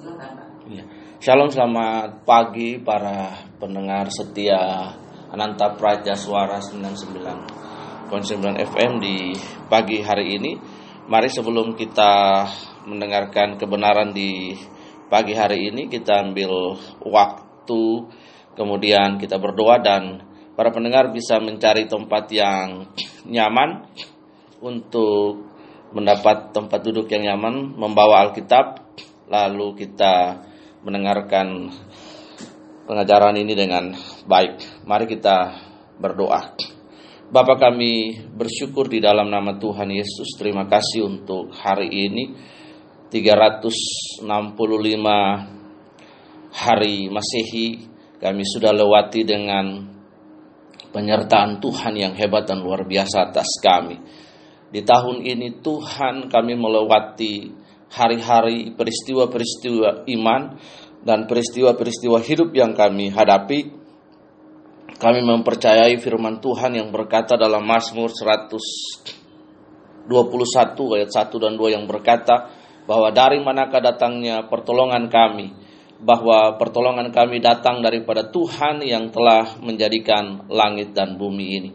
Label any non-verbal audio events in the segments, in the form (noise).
Ya. Shalom selamat pagi para pendengar setia Ananta Praja Suara 99.9 FM di pagi hari ini. Mari sebelum kita mendengarkan kebenaran di pagi hari ini kita ambil waktu kemudian kita berdoa dan para pendengar bisa mencari tempat yang nyaman untuk mendapat tempat duduk yang nyaman, membawa Alkitab, lalu kita mendengarkan pengajaran ini dengan baik. Mari kita berdoa. Bapak kami bersyukur di dalam nama Tuhan Yesus. Terima kasih untuk hari ini 365 hari Masehi kami sudah lewati dengan penyertaan Tuhan yang hebat dan luar biasa atas kami. Di tahun ini Tuhan kami melewati hari-hari peristiwa-peristiwa iman dan peristiwa-peristiwa hidup yang kami hadapi, kami mempercayai firman Tuhan yang berkata dalam Mazmur 121 ayat 1 dan 2 yang berkata bahwa dari manakah datangnya pertolongan kami, bahwa pertolongan kami datang daripada Tuhan yang telah menjadikan langit dan bumi ini.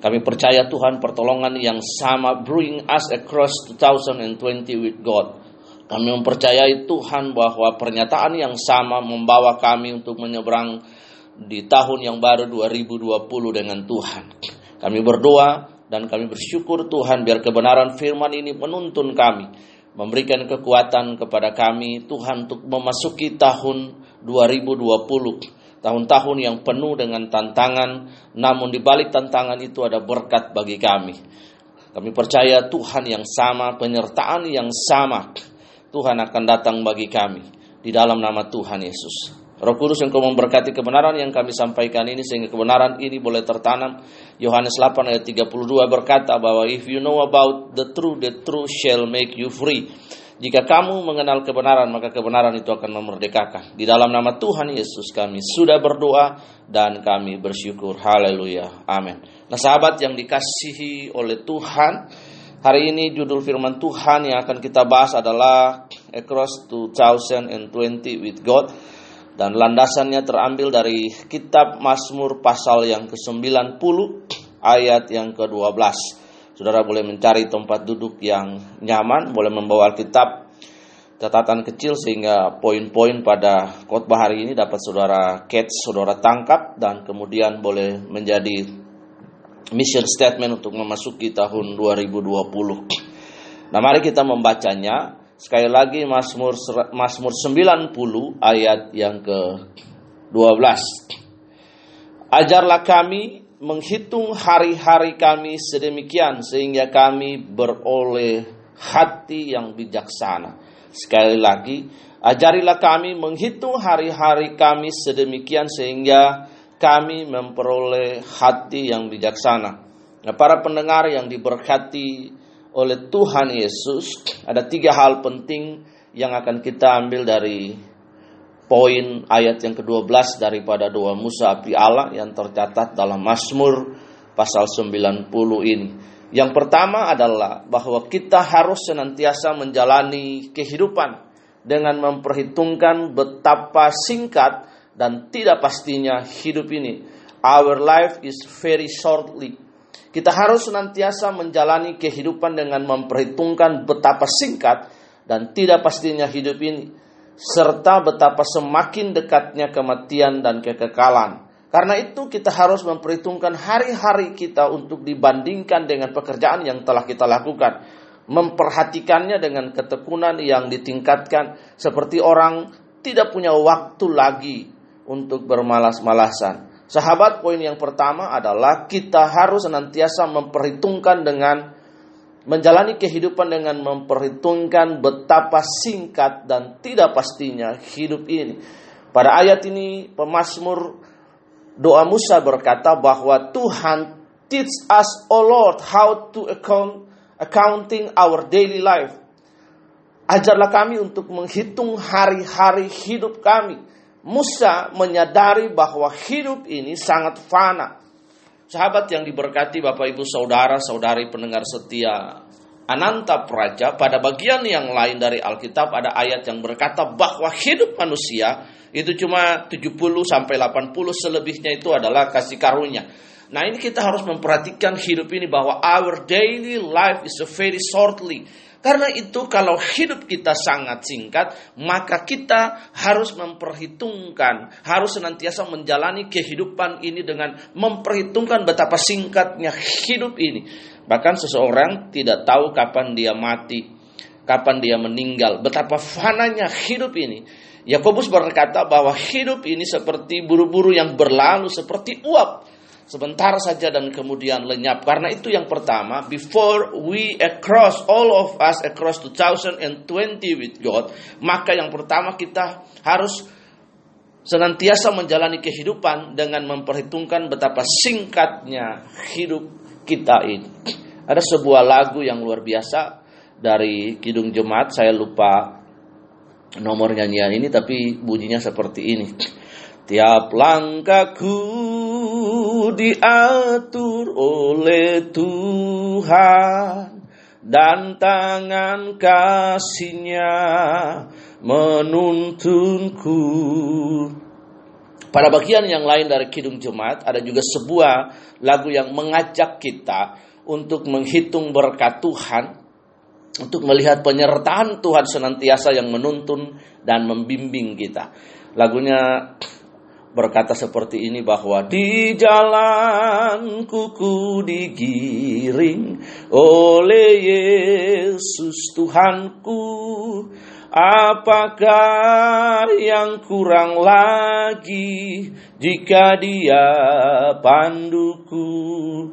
Kami percaya Tuhan pertolongan yang sama bring us across 2020 with God. Kami mempercayai Tuhan bahwa pernyataan yang sama membawa kami untuk menyeberang di tahun yang baru 2020 dengan Tuhan. Kami berdoa dan kami bersyukur Tuhan biar kebenaran firman ini menuntun kami, memberikan kekuatan kepada kami Tuhan untuk memasuki tahun 2020 tahun-tahun yang penuh dengan tantangan, namun di balik tantangan itu ada berkat bagi kami. Kami percaya Tuhan yang sama, penyertaan yang sama, Tuhan akan datang bagi kami di dalam nama Tuhan Yesus. Roh Kudus yang kau memberkati kebenaran yang kami sampaikan ini sehingga kebenaran ini boleh tertanam. Yohanes 8 ayat 32 berkata bahwa if you know about the truth, the truth shall make you free. Jika kamu mengenal kebenaran, maka kebenaran itu akan memerdekakan. Di dalam nama Tuhan Yesus kami sudah berdoa dan kami bersyukur. Haleluya. Amin. Nah sahabat yang dikasihi oleh Tuhan, Hari ini judul firman Tuhan yang akan kita bahas adalah Across 2020 with God dan landasannya terambil dari kitab Mazmur pasal yang ke-90 ayat yang ke-12. Saudara boleh mencari tempat duduk yang nyaman, boleh membawa Alkitab catatan kecil sehingga poin-poin pada khotbah hari ini dapat saudara catch, saudara tangkap dan kemudian boleh menjadi mission statement untuk memasuki tahun 2020. Nah, mari kita membacanya. Sekali lagi Mazmur Mazmur 90 ayat yang ke-12. Ajarlah kami menghitung hari-hari kami sedemikian sehingga kami beroleh hati yang bijaksana. Sekali lagi, ajarilah kami menghitung hari-hari kami sedemikian sehingga kami memperoleh hati yang bijaksana. Nah, para pendengar yang diberkati oleh Tuhan Yesus, ada tiga hal penting yang akan kita ambil dari poin ayat yang ke-12 daripada doa Musa api Allah yang tercatat dalam Mazmur pasal 90 ini. Yang pertama adalah bahwa kita harus senantiasa menjalani kehidupan dengan memperhitungkan betapa singkat dan tidak pastinya hidup ini. Our life is very shortly. Kita harus senantiasa menjalani kehidupan dengan memperhitungkan betapa singkat dan tidak pastinya hidup ini, serta betapa semakin dekatnya kematian dan kekekalan. Karena itu kita harus memperhitungkan hari-hari kita untuk dibandingkan dengan pekerjaan yang telah kita lakukan. Memperhatikannya dengan ketekunan yang ditingkatkan seperti orang tidak punya waktu lagi untuk bermalas-malasan. Sahabat, poin yang pertama adalah kita harus senantiasa memperhitungkan dengan menjalani kehidupan dengan memperhitungkan betapa singkat dan tidak pastinya hidup ini. Pada ayat ini pemazmur doa Musa berkata bahwa Tuhan teach us, O Lord, how to account accounting our daily life. Ajarlah kami untuk menghitung hari-hari hidup kami. Musa menyadari bahwa hidup ini sangat fana. Sahabat yang diberkati Bapak Ibu Saudara, Saudari pendengar setia Ananta Praja pada bagian yang lain dari Alkitab ada ayat yang berkata bahwa hidup manusia itu cuma 70 sampai 80 selebihnya itu adalah kasih karunia. Nah ini kita harus memperhatikan hidup ini bahwa our daily life is a very shortly. Karena itu kalau hidup kita sangat singkat, maka kita harus memperhitungkan, harus senantiasa menjalani kehidupan ini dengan memperhitungkan betapa singkatnya hidup ini. Bahkan seseorang tidak tahu kapan dia mati, kapan dia meninggal, betapa fananya hidup ini. Yakobus berkata bahwa hidup ini seperti buru-buru yang berlalu seperti uap sebentar saja dan kemudian lenyap. Karena itu yang pertama, before we across all of us across 2020 with God, maka yang pertama kita harus senantiasa menjalani kehidupan dengan memperhitungkan betapa singkatnya hidup kita ini. Ada sebuah lagu yang luar biasa dari Kidung Jemaat, saya lupa nomor nyanyian ini tapi bunyinya seperti ini. Tiap langkahku diatur oleh Tuhan dan tangan kasihnya menuntunku. Pada bagian yang lain dari Kidung Jemaat ada juga sebuah lagu yang mengajak kita untuk menghitung berkat Tuhan, untuk melihat penyertaan Tuhan senantiasa yang menuntun dan membimbing kita. Lagunya berkata seperti ini bahwa di jalan kuku digiring oleh Yesus Tuhanku. Apakah yang kurang lagi jika dia panduku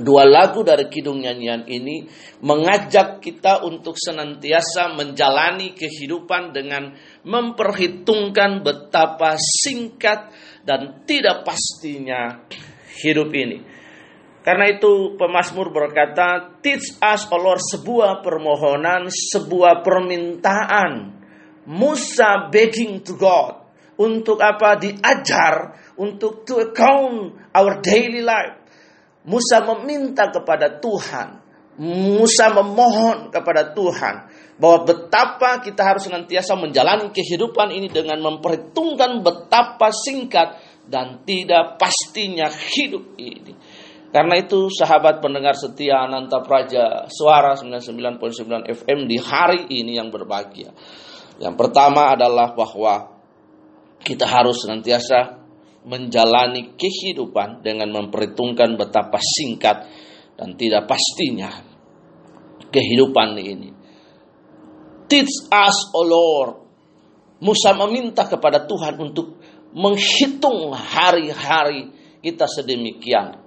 Dua lagu dari kidung nyanyian ini mengajak kita untuk senantiasa menjalani kehidupan dengan memperhitungkan betapa singkat dan tidak pastinya hidup ini. Karena itu pemazmur berkata, teach us, O Lord, sebuah permohonan, sebuah permintaan. Musa begging to God. Untuk apa? Diajar, untuk to account our daily life Musa meminta kepada Tuhan, Musa memohon kepada Tuhan bahwa betapa kita harus senantiasa menjalani kehidupan ini dengan memperhitungkan betapa singkat dan tidak pastinya hidup ini. Karena itu sahabat pendengar setia Ananta Praja Suara 99.9 FM di hari ini yang berbahagia. Yang pertama adalah bahwa kita harus senantiasa menjalani kehidupan dengan memperhitungkan betapa singkat dan tidak pastinya kehidupan ini. Teach us, O Lord. Musa meminta kepada Tuhan untuk menghitung hari-hari kita sedemikian.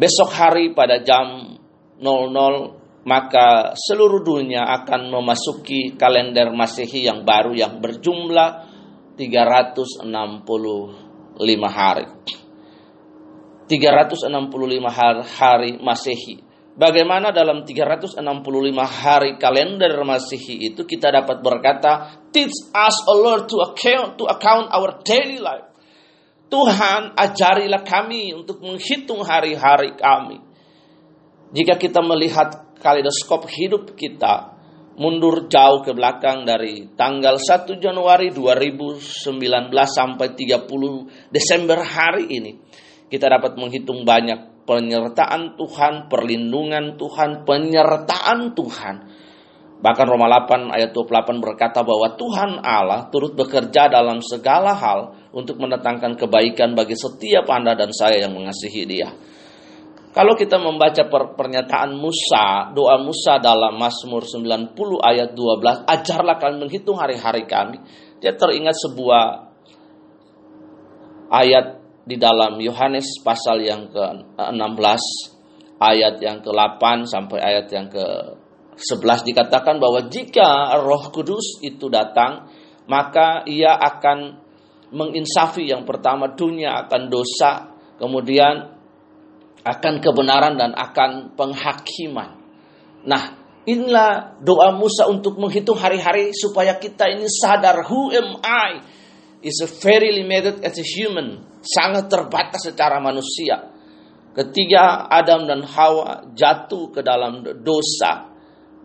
Besok hari pada jam 00 maka seluruh dunia akan memasuki kalender Masehi yang baru yang berjumlah 365 hari. 365 hari Masehi. Bagaimana dalam 365 hari kalender Masehi itu kita dapat berkata, teach us, O Lord, to account, to account our daily life. Tuhan, ajarilah kami untuk menghitung hari-hari kami. Jika kita melihat kaleidoskop hidup kita, mundur jauh ke belakang dari tanggal 1 Januari 2019 sampai 30 Desember hari ini. Kita dapat menghitung banyak penyertaan Tuhan, perlindungan Tuhan, penyertaan Tuhan. Bahkan Roma 8 ayat 28 berkata bahwa Tuhan Allah turut bekerja dalam segala hal untuk mendatangkan kebaikan bagi setiap Anda dan saya yang mengasihi dia. Kalau kita membaca per pernyataan Musa, doa Musa dalam Mazmur 90 ayat 12, ajarlah kami menghitung hari-hari kami. Dia teringat sebuah ayat di dalam Yohanes pasal yang ke-16, ayat yang ke-8 sampai ayat yang ke-11 dikatakan bahwa jika Roh Kudus itu datang, maka ia akan menginsafi yang pertama dunia akan dosa, kemudian akan kebenaran dan akan penghakiman. Nah, inilah doa Musa untuk menghitung hari-hari supaya kita ini sadar who am I is a very limited as a human, sangat terbatas secara manusia. Ketika Adam dan Hawa jatuh ke dalam dosa,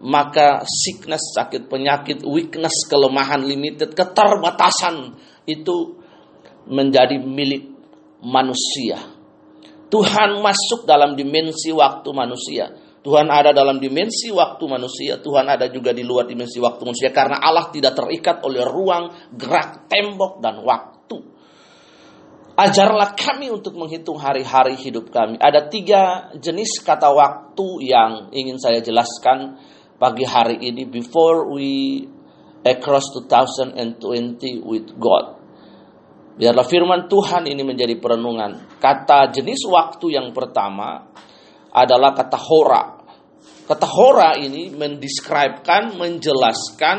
maka sickness, sakit penyakit, weakness, kelemahan limited, keterbatasan itu menjadi milik manusia. Tuhan masuk dalam dimensi waktu manusia. Tuhan ada dalam dimensi waktu manusia, Tuhan ada juga di luar dimensi waktu manusia karena Allah tidak terikat oleh ruang, gerak, tembok dan waktu. Ajarlah kami untuk menghitung hari-hari hidup kami. Ada tiga jenis kata waktu yang ingin saya jelaskan pagi hari ini before we across 2020 with God. Biarlah firman Tuhan ini menjadi perenungan. Kata jenis waktu yang pertama adalah kata hora. Kata hora ini mendeskripsikan, menjelaskan,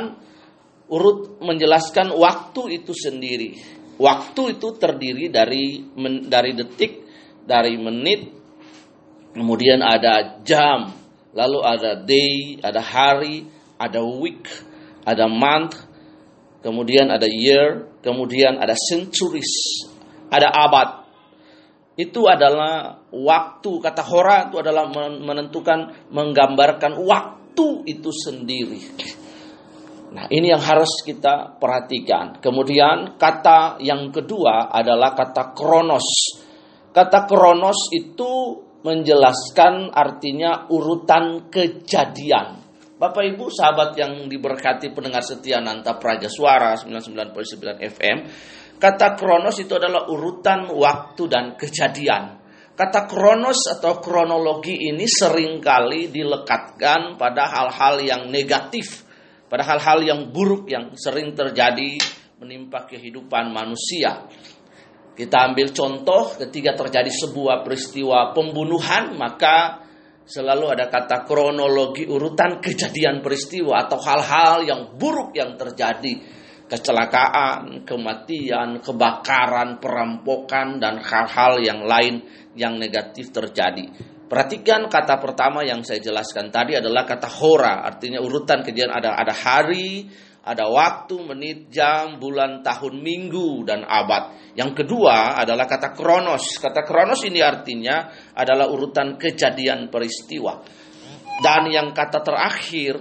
urut menjelaskan waktu itu sendiri. Waktu itu terdiri dari dari detik, dari menit, kemudian ada jam, lalu ada day, ada hari, ada week, ada month, kemudian ada year, kemudian ada centuries, ada abad. Itu adalah waktu, kata hora itu adalah menentukan, menggambarkan waktu itu sendiri. Nah ini yang harus kita perhatikan. Kemudian kata yang kedua adalah kata kronos. Kata kronos itu menjelaskan artinya urutan kejadian. Bapak Ibu sahabat yang diberkati pendengar setia Nanta Praja Suara 99.9 FM, kata kronos itu adalah urutan waktu dan kejadian. Kata kronos atau kronologi ini sering kali dilekatkan pada hal-hal yang negatif, pada hal-hal yang buruk yang sering terjadi menimpa kehidupan manusia. Kita ambil contoh ketika terjadi sebuah peristiwa pembunuhan, maka selalu ada kata kronologi urutan kejadian peristiwa atau hal-hal yang buruk yang terjadi. Kecelakaan, kematian, kebakaran, perampokan, dan hal-hal yang lain yang negatif terjadi. Perhatikan kata pertama yang saya jelaskan tadi adalah kata hora, artinya urutan kejadian ada ada hari, ada waktu, menit, jam, bulan, tahun, minggu, dan abad. Yang kedua adalah kata kronos. Kata kronos ini artinya adalah urutan kejadian peristiwa. Dan yang kata terakhir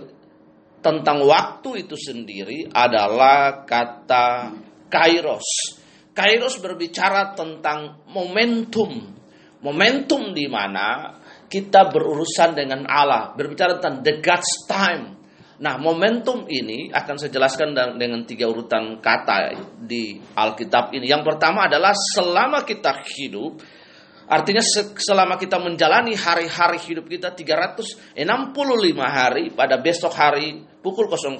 tentang waktu itu sendiri adalah kata kairos. Kairos berbicara tentang momentum. Momentum di mana kita berurusan dengan Allah. Berbicara tentang the God's time Nah, momentum ini akan saya jelaskan dengan tiga urutan kata di Alkitab ini. Yang pertama adalah selama kita hidup, artinya selama kita menjalani hari-hari hidup kita 365 hari pada besok hari pukul 00,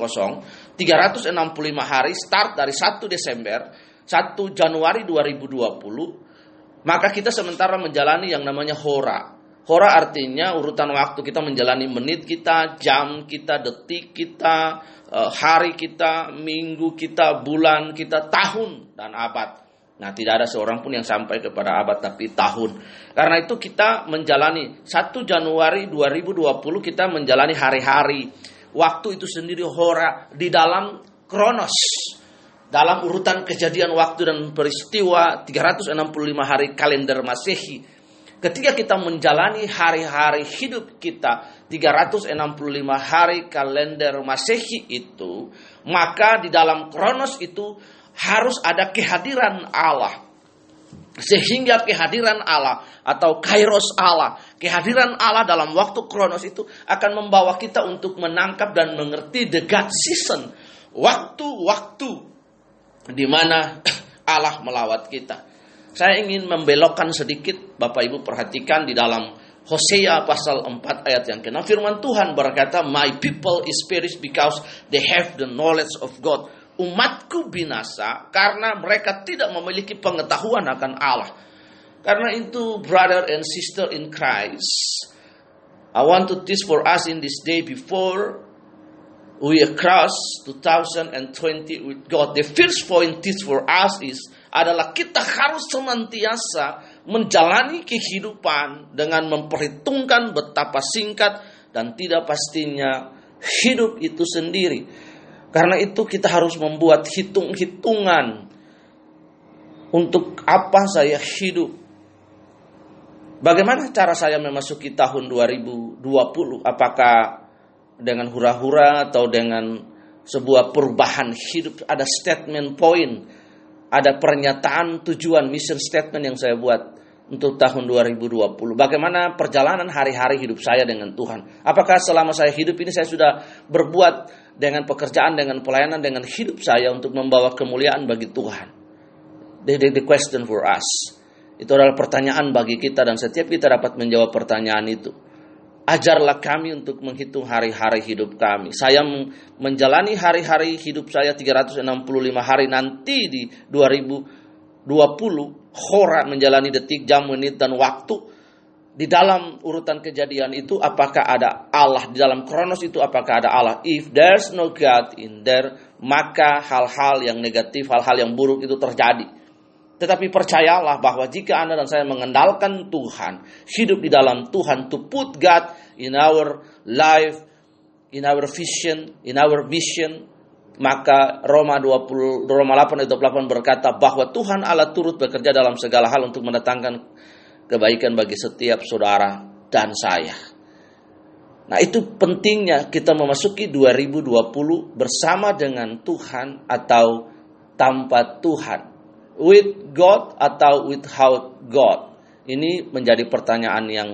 365 hari start dari 1 Desember, 1 Januari 2020, maka kita sementara menjalani yang namanya hora. Hora artinya urutan waktu kita menjalani menit kita, jam kita, detik kita, eh, hari kita, minggu kita, bulan kita, tahun dan abad. Nah, tidak ada seorang pun yang sampai kepada abad tapi tahun. Karena itu kita menjalani 1 Januari 2020 kita menjalani hari-hari. Waktu itu sendiri hora di dalam kronos. Dalam urutan kejadian waktu dan peristiwa 365 hari kalender Masehi ketika kita menjalani hari-hari hidup kita 365 hari kalender Masehi itu, maka di dalam kronos itu harus ada kehadiran Allah. Sehingga kehadiran Allah atau kairos Allah, kehadiran Allah dalam waktu kronos itu akan membawa kita untuk menangkap dan mengerti the God season, waktu-waktu di mana (clears throat) Allah melawat kita. Saya ingin membelokkan sedikit, Bapak Ibu perhatikan di dalam Hosea pasal 4 ayat yang ke-6 firman Tuhan berkata, "My people is perished because they have the knowledge of God." Umatku binasa karena mereka tidak memiliki pengetahuan akan Allah. Karena itu, brother and sister in Christ, I want to teach for us in this day before we cross 2020 with God. The first point teach for us is adalah kita harus senantiasa menjalani kehidupan dengan memperhitungkan betapa singkat dan tidak pastinya hidup itu sendiri. Karena itu kita harus membuat hitung-hitungan untuk apa saya hidup. Bagaimana cara saya memasuki tahun 2020? Apakah dengan hura-hura atau dengan sebuah perubahan hidup? Ada statement point, ada pernyataan tujuan mission statement yang saya buat untuk tahun 2020. Bagaimana perjalanan hari-hari hidup saya dengan Tuhan? Apakah selama saya hidup ini saya sudah berbuat dengan pekerjaan, dengan pelayanan, dengan hidup saya untuk membawa kemuliaan bagi Tuhan? The, the, question for us. Itu adalah pertanyaan bagi kita dan setiap kita dapat menjawab pertanyaan itu. Ajarlah kami untuk menghitung hari-hari hidup kami. Saya menjalani hari-hari hidup saya 365 hari nanti di 2020. Hora menjalani detik, jam, menit, dan waktu. Di dalam urutan kejadian itu apakah ada Allah? Di dalam kronos itu apakah ada Allah? If there's no God in there, maka hal-hal yang negatif, hal-hal yang buruk itu terjadi tetapi percayalah bahwa jika Anda dan saya mengendalkan Tuhan, hidup di dalam Tuhan, to put God in our life, in our vision, in our mission, maka Roma 20 Roma 8 ayat 28 berkata bahwa Tuhan Allah turut bekerja dalam segala hal untuk mendatangkan kebaikan bagi setiap saudara dan saya. Nah, itu pentingnya kita memasuki 2020 bersama dengan Tuhan atau tanpa Tuhan with God atau without God? Ini menjadi pertanyaan yang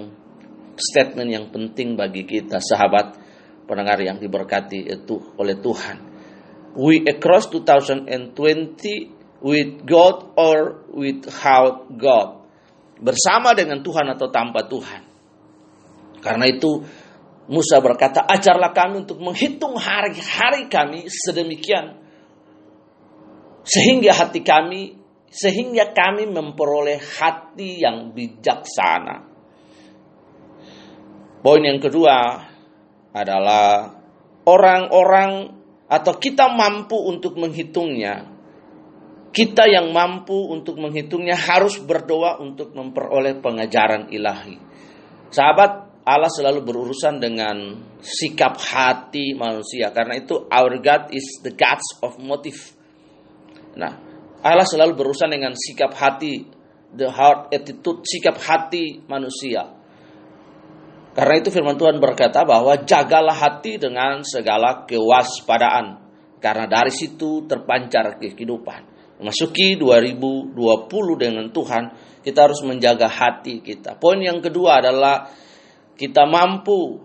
statement yang penting bagi kita sahabat pendengar yang diberkati itu oleh Tuhan. We across 2020 with God or without God. Bersama dengan Tuhan atau tanpa Tuhan. Karena itu Musa berkata, ajarlah kami untuk menghitung hari-hari kami sedemikian. Sehingga hati kami sehingga kami memperoleh hati yang bijaksana. Poin yang kedua adalah orang-orang atau kita mampu untuk menghitungnya. Kita yang mampu untuk menghitungnya harus berdoa untuk memperoleh pengajaran ilahi. Sahabat, Allah selalu berurusan dengan sikap hati manusia karena itu our God is the God of motive. Nah, Allah selalu berurusan dengan sikap hati, the heart attitude, sikap hati manusia. Karena itu firman Tuhan berkata bahwa jagalah hati dengan segala kewaspadaan. Karena dari situ terpancar kehidupan. Memasuki 2020 dengan Tuhan, kita harus menjaga hati kita. Poin yang kedua adalah kita mampu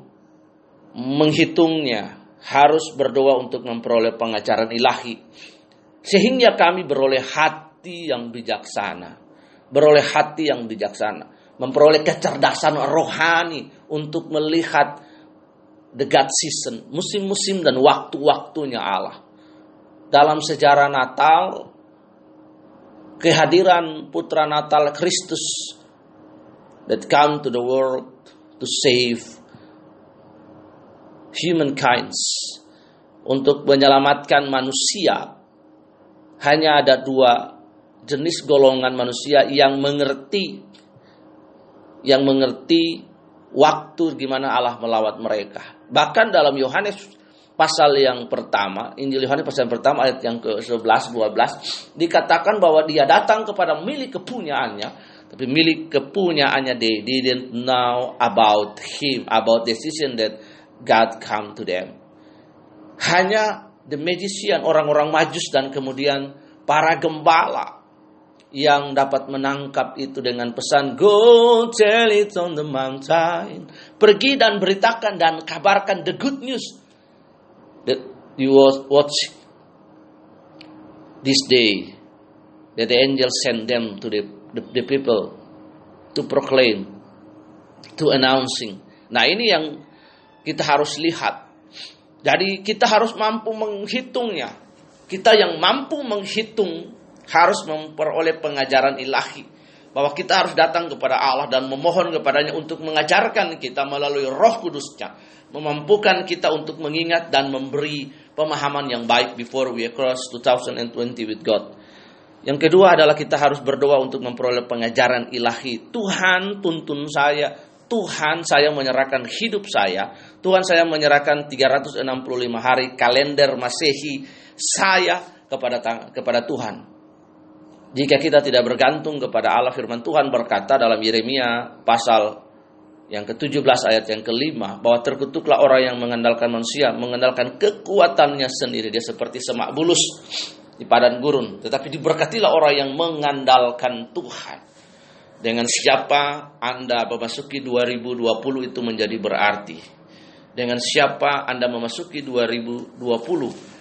menghitungnya, harus berdoa untuk memperoleh pengajaran ilahi. Sehingga kami beroleh hati yang bijaksana. Beroleh hati yang bijaksana. Memperoleh kecerdasan rohani untuk melihat the God season. Musim-musim dan waktu-waktunya Allah. Dalam sejarah Natal, kehadiran putra Natal Kristus that come to the world to save humankind untuk menyelamatkan manusia hanya ada dua jenis golongan manusia yang mengerti yang mengerti waktu gimana Allah melawat mereka. Bahkan dalam Yohanes pasal yang pertama, Injil Yohanes pasal yang pertama ayat yang ke-11 12 dikatakan bahwa dia datang kepada milik kepunyaannya, tapi milik kepunyaannya they didn't know about him, about decision that God come to them. Hanya the magician, orang-orang majus dan kemudian para gembala yang dapat menangkap itu dengan pesan go tell it on the mountain. Pergi dan beritakan dan kabarkan the good news that you watch this day that the angel send them to the, the, the people to proclaim to announcing. Nah, ini yang kita harus lihat jadi kita harus mampu menghitungnya. Kita yang mampu menghitung harus memperoleh pengajaran ilahi. Bahwa kita harus datang kepada Allah dan memohon kepadanya untuk mengajarkan kita melalui roh kudusnya. Memampukan kita untuk mengingat dan memberi pemahaman yang baik before we cross 2020 with God. Yang kedua adalah kita harus berdoa untuk memperoleh pengajaran ilahi. Tuhan tuntun saya, Tuhan saya menyerahkan hidup saya, Tuhan saya menyerahkan 365 hari kalender Masehi saya kepada kepada Tuhan. Jika kita tidak bergantung kepada Allah firman Tuhan berkata dalam Yeremia pasal yang ke-17 ayat yang kelima bahwa terkutuklah orang yang mengandalkan manusia, mengandalkan kekuatannya sendiri. Dia seperti semak bulus di padang gurun, tetapi diberkatilah orang yang mengandalkan Tuhan. Dengan siapa Anda memasuki 2020 itu menjadi berarti. Dengan siapa Anda memasuki 2020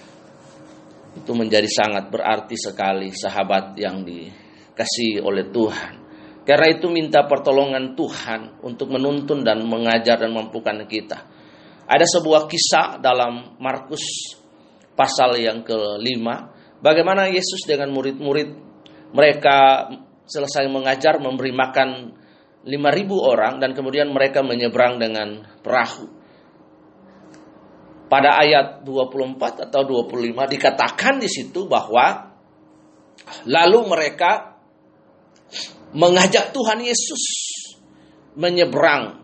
itu menjadi sangat berarti sekali sahabat yang dikasih oleh Tuhan. Karena itu minta pertolongan Tuhan untuk menuntun dan mengajar dan mampukan kita. Ada sebuah kisah dalam Markus pasal yang kelima. Bagaimana Yesus dengan murid-murid mereka selesai mengajar memberi makan 5000 orang dan kemudian mereka menyeberang dengan perahu. Pada ayat 24 atau 25 dikatakan di situ bahwa lalu mereka mengajak Tuhan Yesus menyeberang.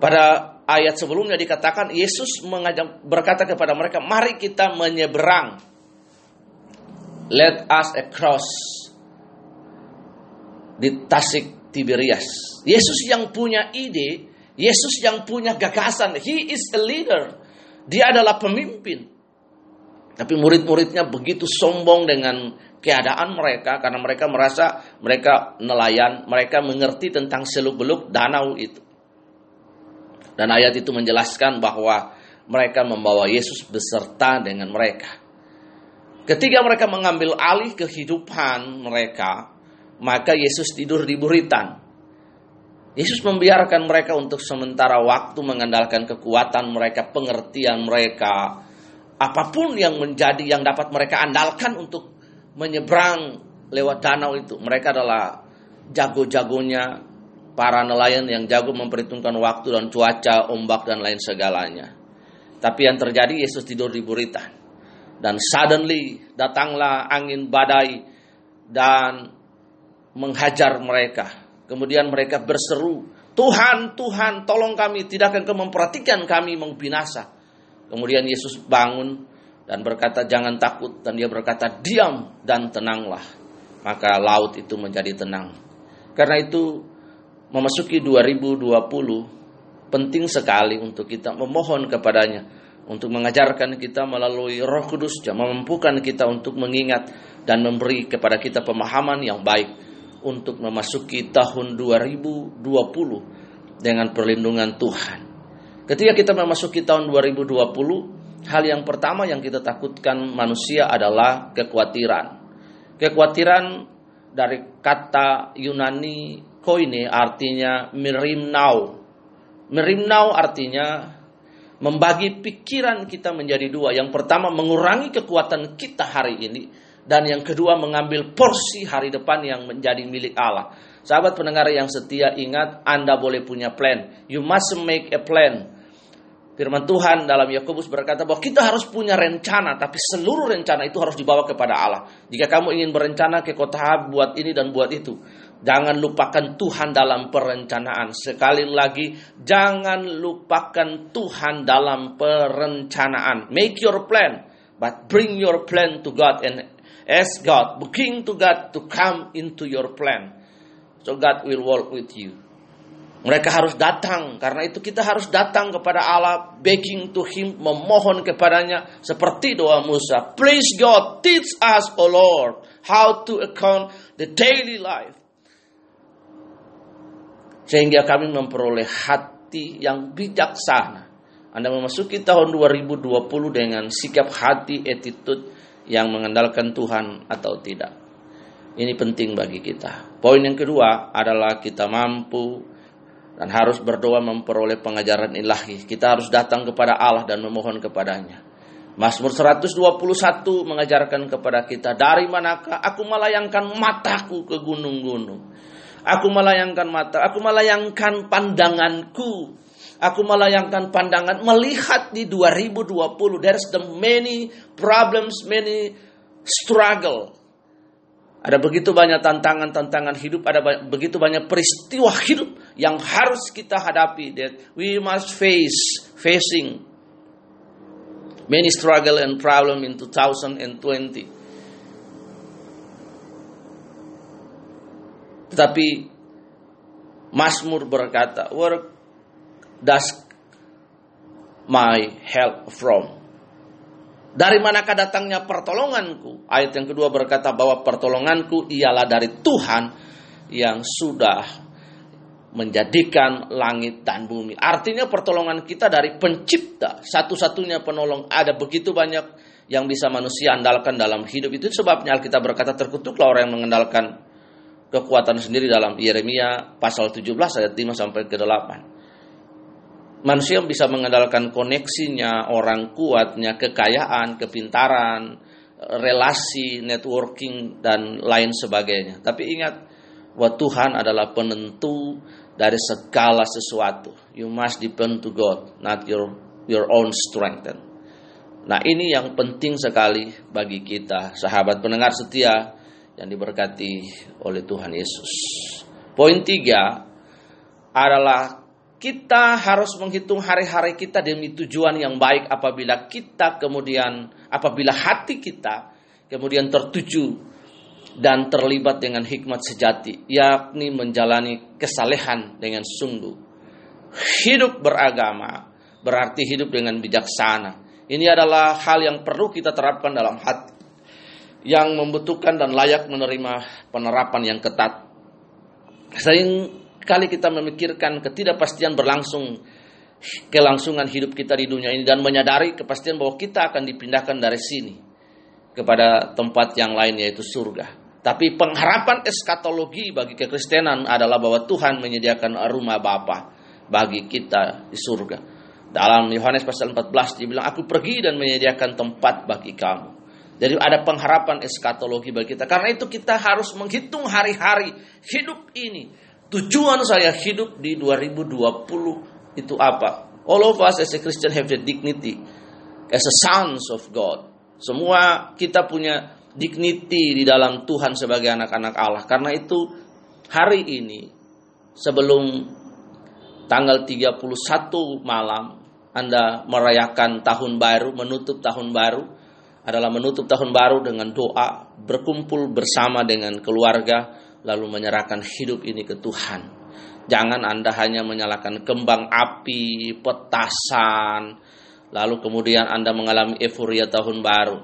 Pada ayat sebelumnya dikatakan Yesus mengajak berkata kepada mereka, "Mari kita menyeberang. Let us across di Tasik Tiberias." Yesus yang punya ide, Yesus yang punya gagasan, he is a leader. Dia adalah pemimpin. Tapi murid-muridnya begitu sombong dengan keadaan mereka karena mereka merasa mereka nelayan, mereka mengerti tentang seluk-beluk danau itu. Dan ayat itu menjelaskan bahwa mereka membawa Yesus beserta dengan mereka. Ketika mereka mengambil alih kehidupan mereka, maka Yesus tidur di buritan. Yesus membiarkan mereka untuk sementara waktu mengandalkan kekuatan mereka, pengertian mereka, apa pun yang menjadi yang dapat mereka andalkan untuk menyeberang lewat danau itu. Mereka adalah jago-jagonya para nelayan yang jago memperhitungkan waktu dan cuaca, ombak dan lain segalanya. Tapi yang terjadi Yesus tidur di buritan. Dan suddenly datanglah angin badai dan menghajar mereka. Kemudian mereka berseru, Tuhan, Tuhan, tolong kami, tidak akan kau memperhatikan kami binasa. Kemudian Yesus bangun, dan berkata jangan takut dan dia berkata diam dan tenanglah maka laut itu menjadi tenang karena itu memasuki 2020 penting sekali untuk kita memohon kepadanya untuk mengajarkan kita melalui Roh Kudus memampukan kita untuk mengingat dan memberi kepada kita pemahaman yang baik untuk memasuki tahun 2020 dengan perlindungan Tuhan. Ketika kita memasuki tahun 2020 hal yang pertama yang kita takutkan manusia adalah kekhawatiran. Kekhawatiran dari kata Yunani koine artinya mirimnau. Mirimnau artinya membagi pikiran kita menjadi dua. Yang pertama mengurangi kekuatan kita hari ini dan yang kedua mengambil porsi hari depan yang menjadi milik Allah. Sahabat pendengar yang setia ingat Anda boleh punya plan. You must make a plan Firman Tuhan dalam Yakobus berkata bahwa kita harus punya rencana, tapi seluruh rencana itu harus dibawa kepada Allah. Jika kamu ingin berencana ke kota A buat ini dan buat itu, jangan lupakan Tuhan dalam perencanaan. Sekali lagi, jangan lupakan Tuhan dalam perencanaan. Make your plan, but bring your plan to God and ask God, bring to God to come into your plan. So God will work with you. Mereka harus datang, karena itu kita harus datang kepada Allah, begging to Him, memohon kepadanya, seperti doa Musa. Please God, teach us, O Lord, how to account the daily life. Sehingga kami memperoleh hati yang bijaksana. Anda memasuki tahun 2020 dengan sikap hati, attitude yang mengandalkan Tuhan atau tidak. Ini penting bagi kita. Poin yang kedua adalah kita mampu dan harus berdoa memperoleh pengajaran ilahi. Kita harus datang kepada Allah dan memohon kepadanya. Mazmur 121 mengajarkan kepada kita, dari manakah aku melayangkan mataku ke gunung-gunung. Aku melayangkan mata, aku melayangkan pandanganku. Aku melayangkan pandangan melihat di 2020 there's the many problems, many struggle ada begitu banyak tantangan-tantangan hidup, ada begitu banyak peristiwa hidup yang harus kita hadapi that we must face facing many struggle and problem in 2020. Tetapi Mazmur berkata, "Where does my help from?" Dari manakah datangnya pertolonganku? Ayat yang kedua berkata bahwa pertolonganku ialah dari Tuhan yang sudah menjadikan langit dan bumi. Artinya pertolongan kita dari pencipta. Satu-satunya penolong. Ada begitu banyak yang bisa manusia andalkan dalam hidup. Itu sebabnya Alkitab berkata terkutuklah orang yang mengandalkan kekuatan sendiri dalam Yeremia pasal 17 ayat 5 sampai ke 8 manusia bisa mengandalkan koneksinya, orang kuatnya, kekayaan, kepintaran, relasi, networking, dan lain sebagainya. Tapi ingat bahwa Tuhan adalah penentu dari segala sesuatu. You must depend to God, not your your own strength. Nah ini yang penting sekali bagi kita, sahabat pendengar setia yang diberkati oleh Tuhan Yesus. Poin tiga adalah kita harus menghitung hari-hari kita demi tujuan yang baik apabila kita kemudian apabila hati kita kemudian tertuju dan terlibat dengan hikmat sejati yakni menjalani kesalehan dengan sungguh. Hidup beragama berarti hidup dengan bijaksana. Ini adalah hal yang perlu kita terapkan dalam hati yang membutuhkan dan layak menerima penerapan yang ketat. Sering kali kita memikirkan ketidakpastian berlangsung kelangsungan hidup kita di dunia ini dan menyadari kepastian bahwa kita akan dipindahkan dari sini kepada tempat yang lain yaitu surga. Tapi pengharapan eskatologi bagi kekristenan adalah bahwa Tuhan menyediakan rumah Bapa bagi kita di surga. Dalam Yohanes pasal 14 dia bilang aku pergi dan menyediakan tempat bagi kamu. Jadi ada pengharapan eskatologi bagi kita. Karena itu kita harus menghitung hari-hari hidup ini Tujuan saya hidup di 2020 itu apa? All of us as a Christian have the dignity as a sons of God. Semua kita punya dignity di dalam Tuhan sebagai anak-anak Allah. Karena itu hari ini sebelum tanggal 31 malam Anda merayakan tahun baru, menutup tahun baru adalah menutup tahun baru dengan doa, berkumpul bersama dengan keluarga, lalu menyerahkan hidup ini ke Tuhan. Jangan Anda hanya menyalakan kembang api, petasan, lalu kemudian Anda mengalami euforia tahun baru.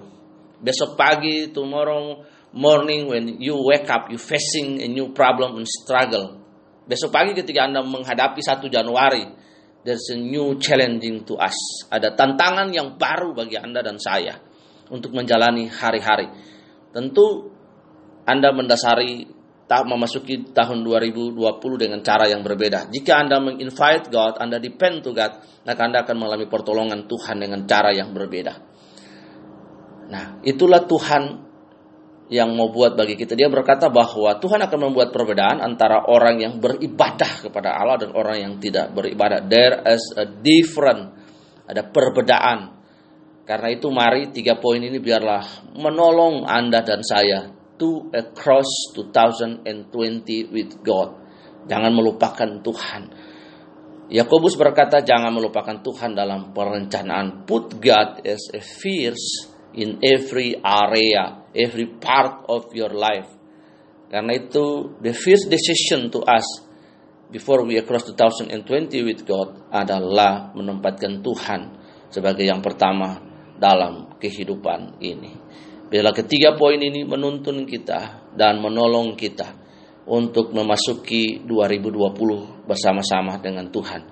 Besok pagi, tomorrow morning when you wake up, you facing a new problem and struggle. Besok pagi ketika Anda menghadapi 1 Januari, there's a new challenging to us. Ada tantangan yang baru bagi Anda dan saya untuk menjalani hari-hari. Tentu Anda mendasari tak memasuki tahun 2020 dengan cara yang berbeda. Jika Anda menginvite God, Anda depend to God, maka Anda akan mengalami pertolongan Tuhan dengan cara yang berbeda. Nah, itulah Tuhan yang mau buat bagi kita. Dia berkata bahwa Tuhan akan membuat perbedaan antara orang yang beribadah kepada Allah dan orang yang tidak beribadah. There is a different, ada perbedaan. Karena itu mari tiga poin ini biarlah menolong Anda dan saya to across 2020 with God. Jangan melupakan Tuhan. Yakobus berkata jangan melupakan Tuhan dalam perencanaan. Put God as a fierce in every area, every part of your life. Karena itu the first decision to us before we across 2020 with God adalah menempatkan Tuhan sebagai yang pertama dalam kehidupan ini. Bila ketiga poin ini menuntun kita dan menolong kita untuk memasuki 2020 bersama-sama dengan Tuhan.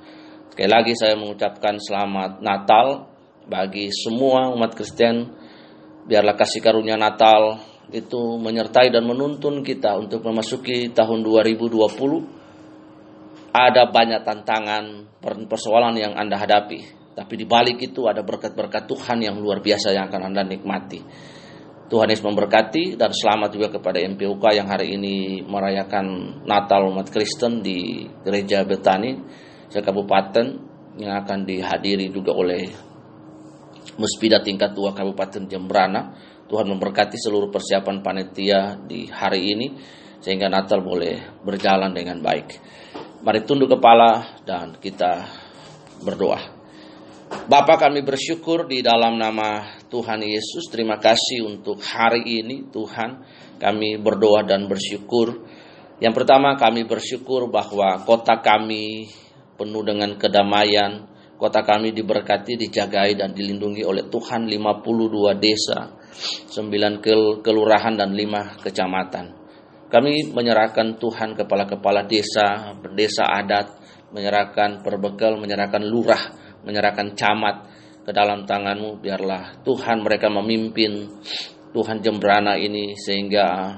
Sekali lagi saya mengucapkan selamat Natal bagi semua umat Kristen. Biarlah kasih karunia Natal itu menyertai dan menuntun kita untuk memasuki tahun 2020. Ada banyak tantangan, persoalan yang Anda hadapi. Tapi di balik itu ada berkat-berkat Tuhan yang luar biasa yang akan Anda nikmati. Tuhan Yesus memberkati dan selamat juga kepada MPUK yang hari ini merayakan Natal umat Kristen di Gereja Betani, Kabupaten yang akan dihadiri juga oleh Muspida tingkat 2 Kabupaten Jembrana. Tuhan memberkati seluruh persiapan panitia di hari ini sehingga Natal boleh berjalan dengan baik. Mari tunduk kepala dan kita berdoa. Bapak kami bersyukur di dalam nama Tuhan Yesus. Terima kasih untuk hari ini Tuhan. Kami berdoa dan bersyukur Yang pertama kami bersyukur bahwa kota kami penuh dengan kedamaian, kota kami diberkati, dijagai dan dilindungi oleh Tuhan 52 desa, 9 kelurahan dan 5 kecamatan. Kami menyerahkan Tuhan kepala-kepala desa, desa adat, menyerahkan perbekal, menyerahkan lurah, menyerahkan camat ke dalam tanganmu. Biarlah Tuhan mereka memimpin Tuhan Jembrana ini sehingga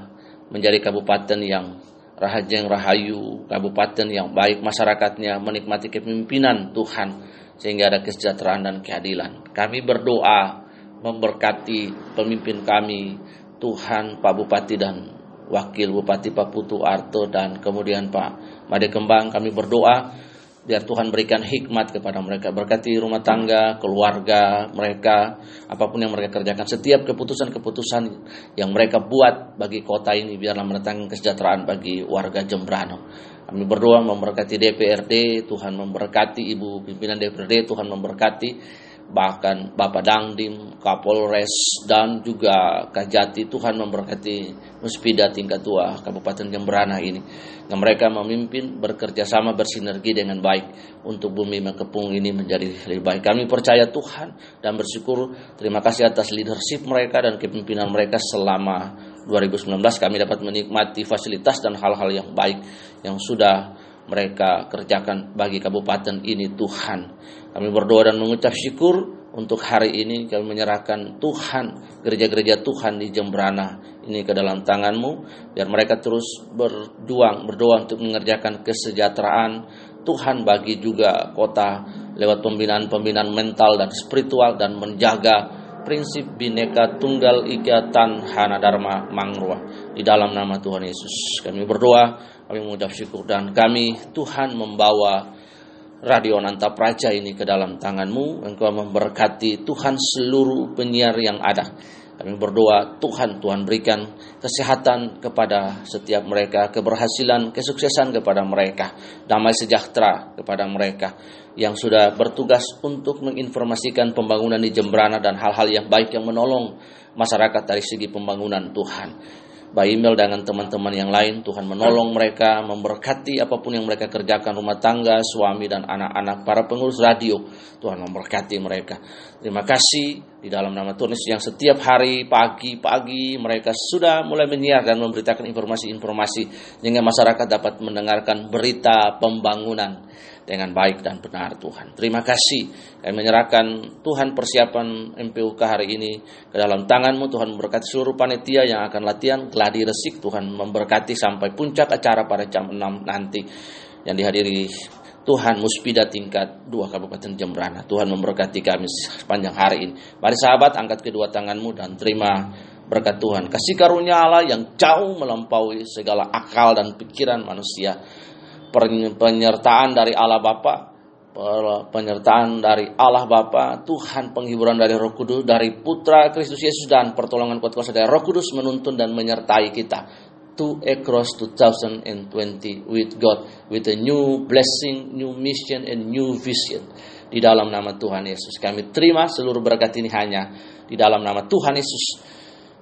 menjadi kabupaten yang Rahajeng Rahayu, kabupaten yang baik masyarakatnya menikmati kepemimpinan Tuhan sehingga ada kesejahteraan dan keadilan. Kami berdoa memberkati pemimpin kami, Tuhan Pak Bupati dan Wakil Bupati Pak Putu Arto dan kemudian Pak Made Kembang kami berdoa biar Tuhan berikan hikmat kepada mereka berkati rumah tangga keluarga mereka apa pun yang mereka kerjakan setiap keputusan-keputusan yang mereka buat bagi kota ini biarlah mendatangkan kesejahteraan bagi warga Jembrano kami berdoa memberkati DPRD Tuhan memberkati ibu pimpinan DPRD Tuhan memberkati bahkan Bapak Dangdim, Kapolres dan juga Kajati Tuhan memberkati Muspida tingkat tua Kabupaten Jemberana ini. Yang mereka memimpin bekerja sama bersinergi dengan baik untuk bumi Mekepung ini menjadi lebih baik. Kami percaya Tuhan dan bersyukur. Terima kasih atas leadership mereka dan kepemimpinan mereka selama 2019 kami dapat menikmati fasilitas dan hal-hal yang baik yang sudah mereka kerjakan bagi kabupaten ini Tuhan. Kami berdoa dan mengucap syukur untuk hari ini kami menyerahkan Tuhan, gereja-gereja Tuhan di Jembrana ini ke dalam tanganmu, biar mereka terus berjuang, berdoa untuk mengerjakan kesejahteraan Tuhan bagi juga kota lewat pembinaan-pembinaan mental dan spiritual dan menjaga prinsip bineka tunggal ika tan hana dharma mangrua di dalam nama Tuhan Yesus. Kami berdoa kami mengucap syukur dan kami Tuhan membawa Radio Nanta Praja ini ke dalam tanganmu. Engkau memberkati Tuhan seluruh penyiar yang ada. Kami berdoa Tuhan, Tuhan berikan kesehatan kepada setiap mereka, keberhasilan, kesuksesan kepada mereka, damai sejahtera kepada mereka yang sudah bertugas untuk menginformasikan pembangunan di Jembrana dan hal-hal yang baik yang menolong masyarakat dari segi pembangunan Tuhan. Mbak email dengan teman-teman yang lain. Tuhan menolong mereka, memberkati apa pun yang mereka kerjakan, rumah tangga, suami dan anak-anak, para pengurus radio. Tuhan memberkati mereka. Terima kasih di dalam nama Tuhan yang setiap hari pagi-pagi mereka sudah mulai menyiar dan memberitakan informasi-informasi sehingga masyarakat dapat mendengarkan berita pembangunan dengan baik dan benar Tuhan. Terima kasih. Kami menyerahkan Tuhan persiapan MPUK hari ini ke dalam tanganmu. Tuhan memberkati seluruh panitia yang akan latihan. Gladi resik Tuhan memberkati sampai puncak acara pada jam 6 nanti. Yang dihadiri Tuhan muspida tingkat dua Kabupaten Jembrana. Tuhan memberkati kami sepanjang hari ini. Mari sahabat angkat kedua tanganmu dan terima berkat Tuhan. Kasih karunia Allah yang jauh melampaui segala akal dan pikiran manusia penyertaan dari Allah Bapa, penyertaan dari Allah Bapa, Tuhan penghiburan dari Roh Kudus, dari Putra Kristus Yesus dan pertolongan kuat kuasa dari Roh Kudus menuntun dan menyertai kita. To across 2020 with God with a new blessing, new mission and new vision. Di dalam nama Tuhan Yesus. Kami terima seluruh berkat ini hanya di dalam nama Tuhan Yesus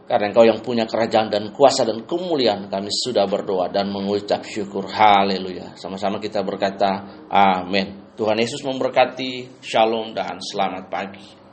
karena engkau yang punya kerajaan dan kuasa dan kemuliaan kami sudah berdoa dan mengucap syukur. Haleluya. Sama-sama kita berkata amin. Tuhan Yesus memberkati. Shalom dan selamat pagi.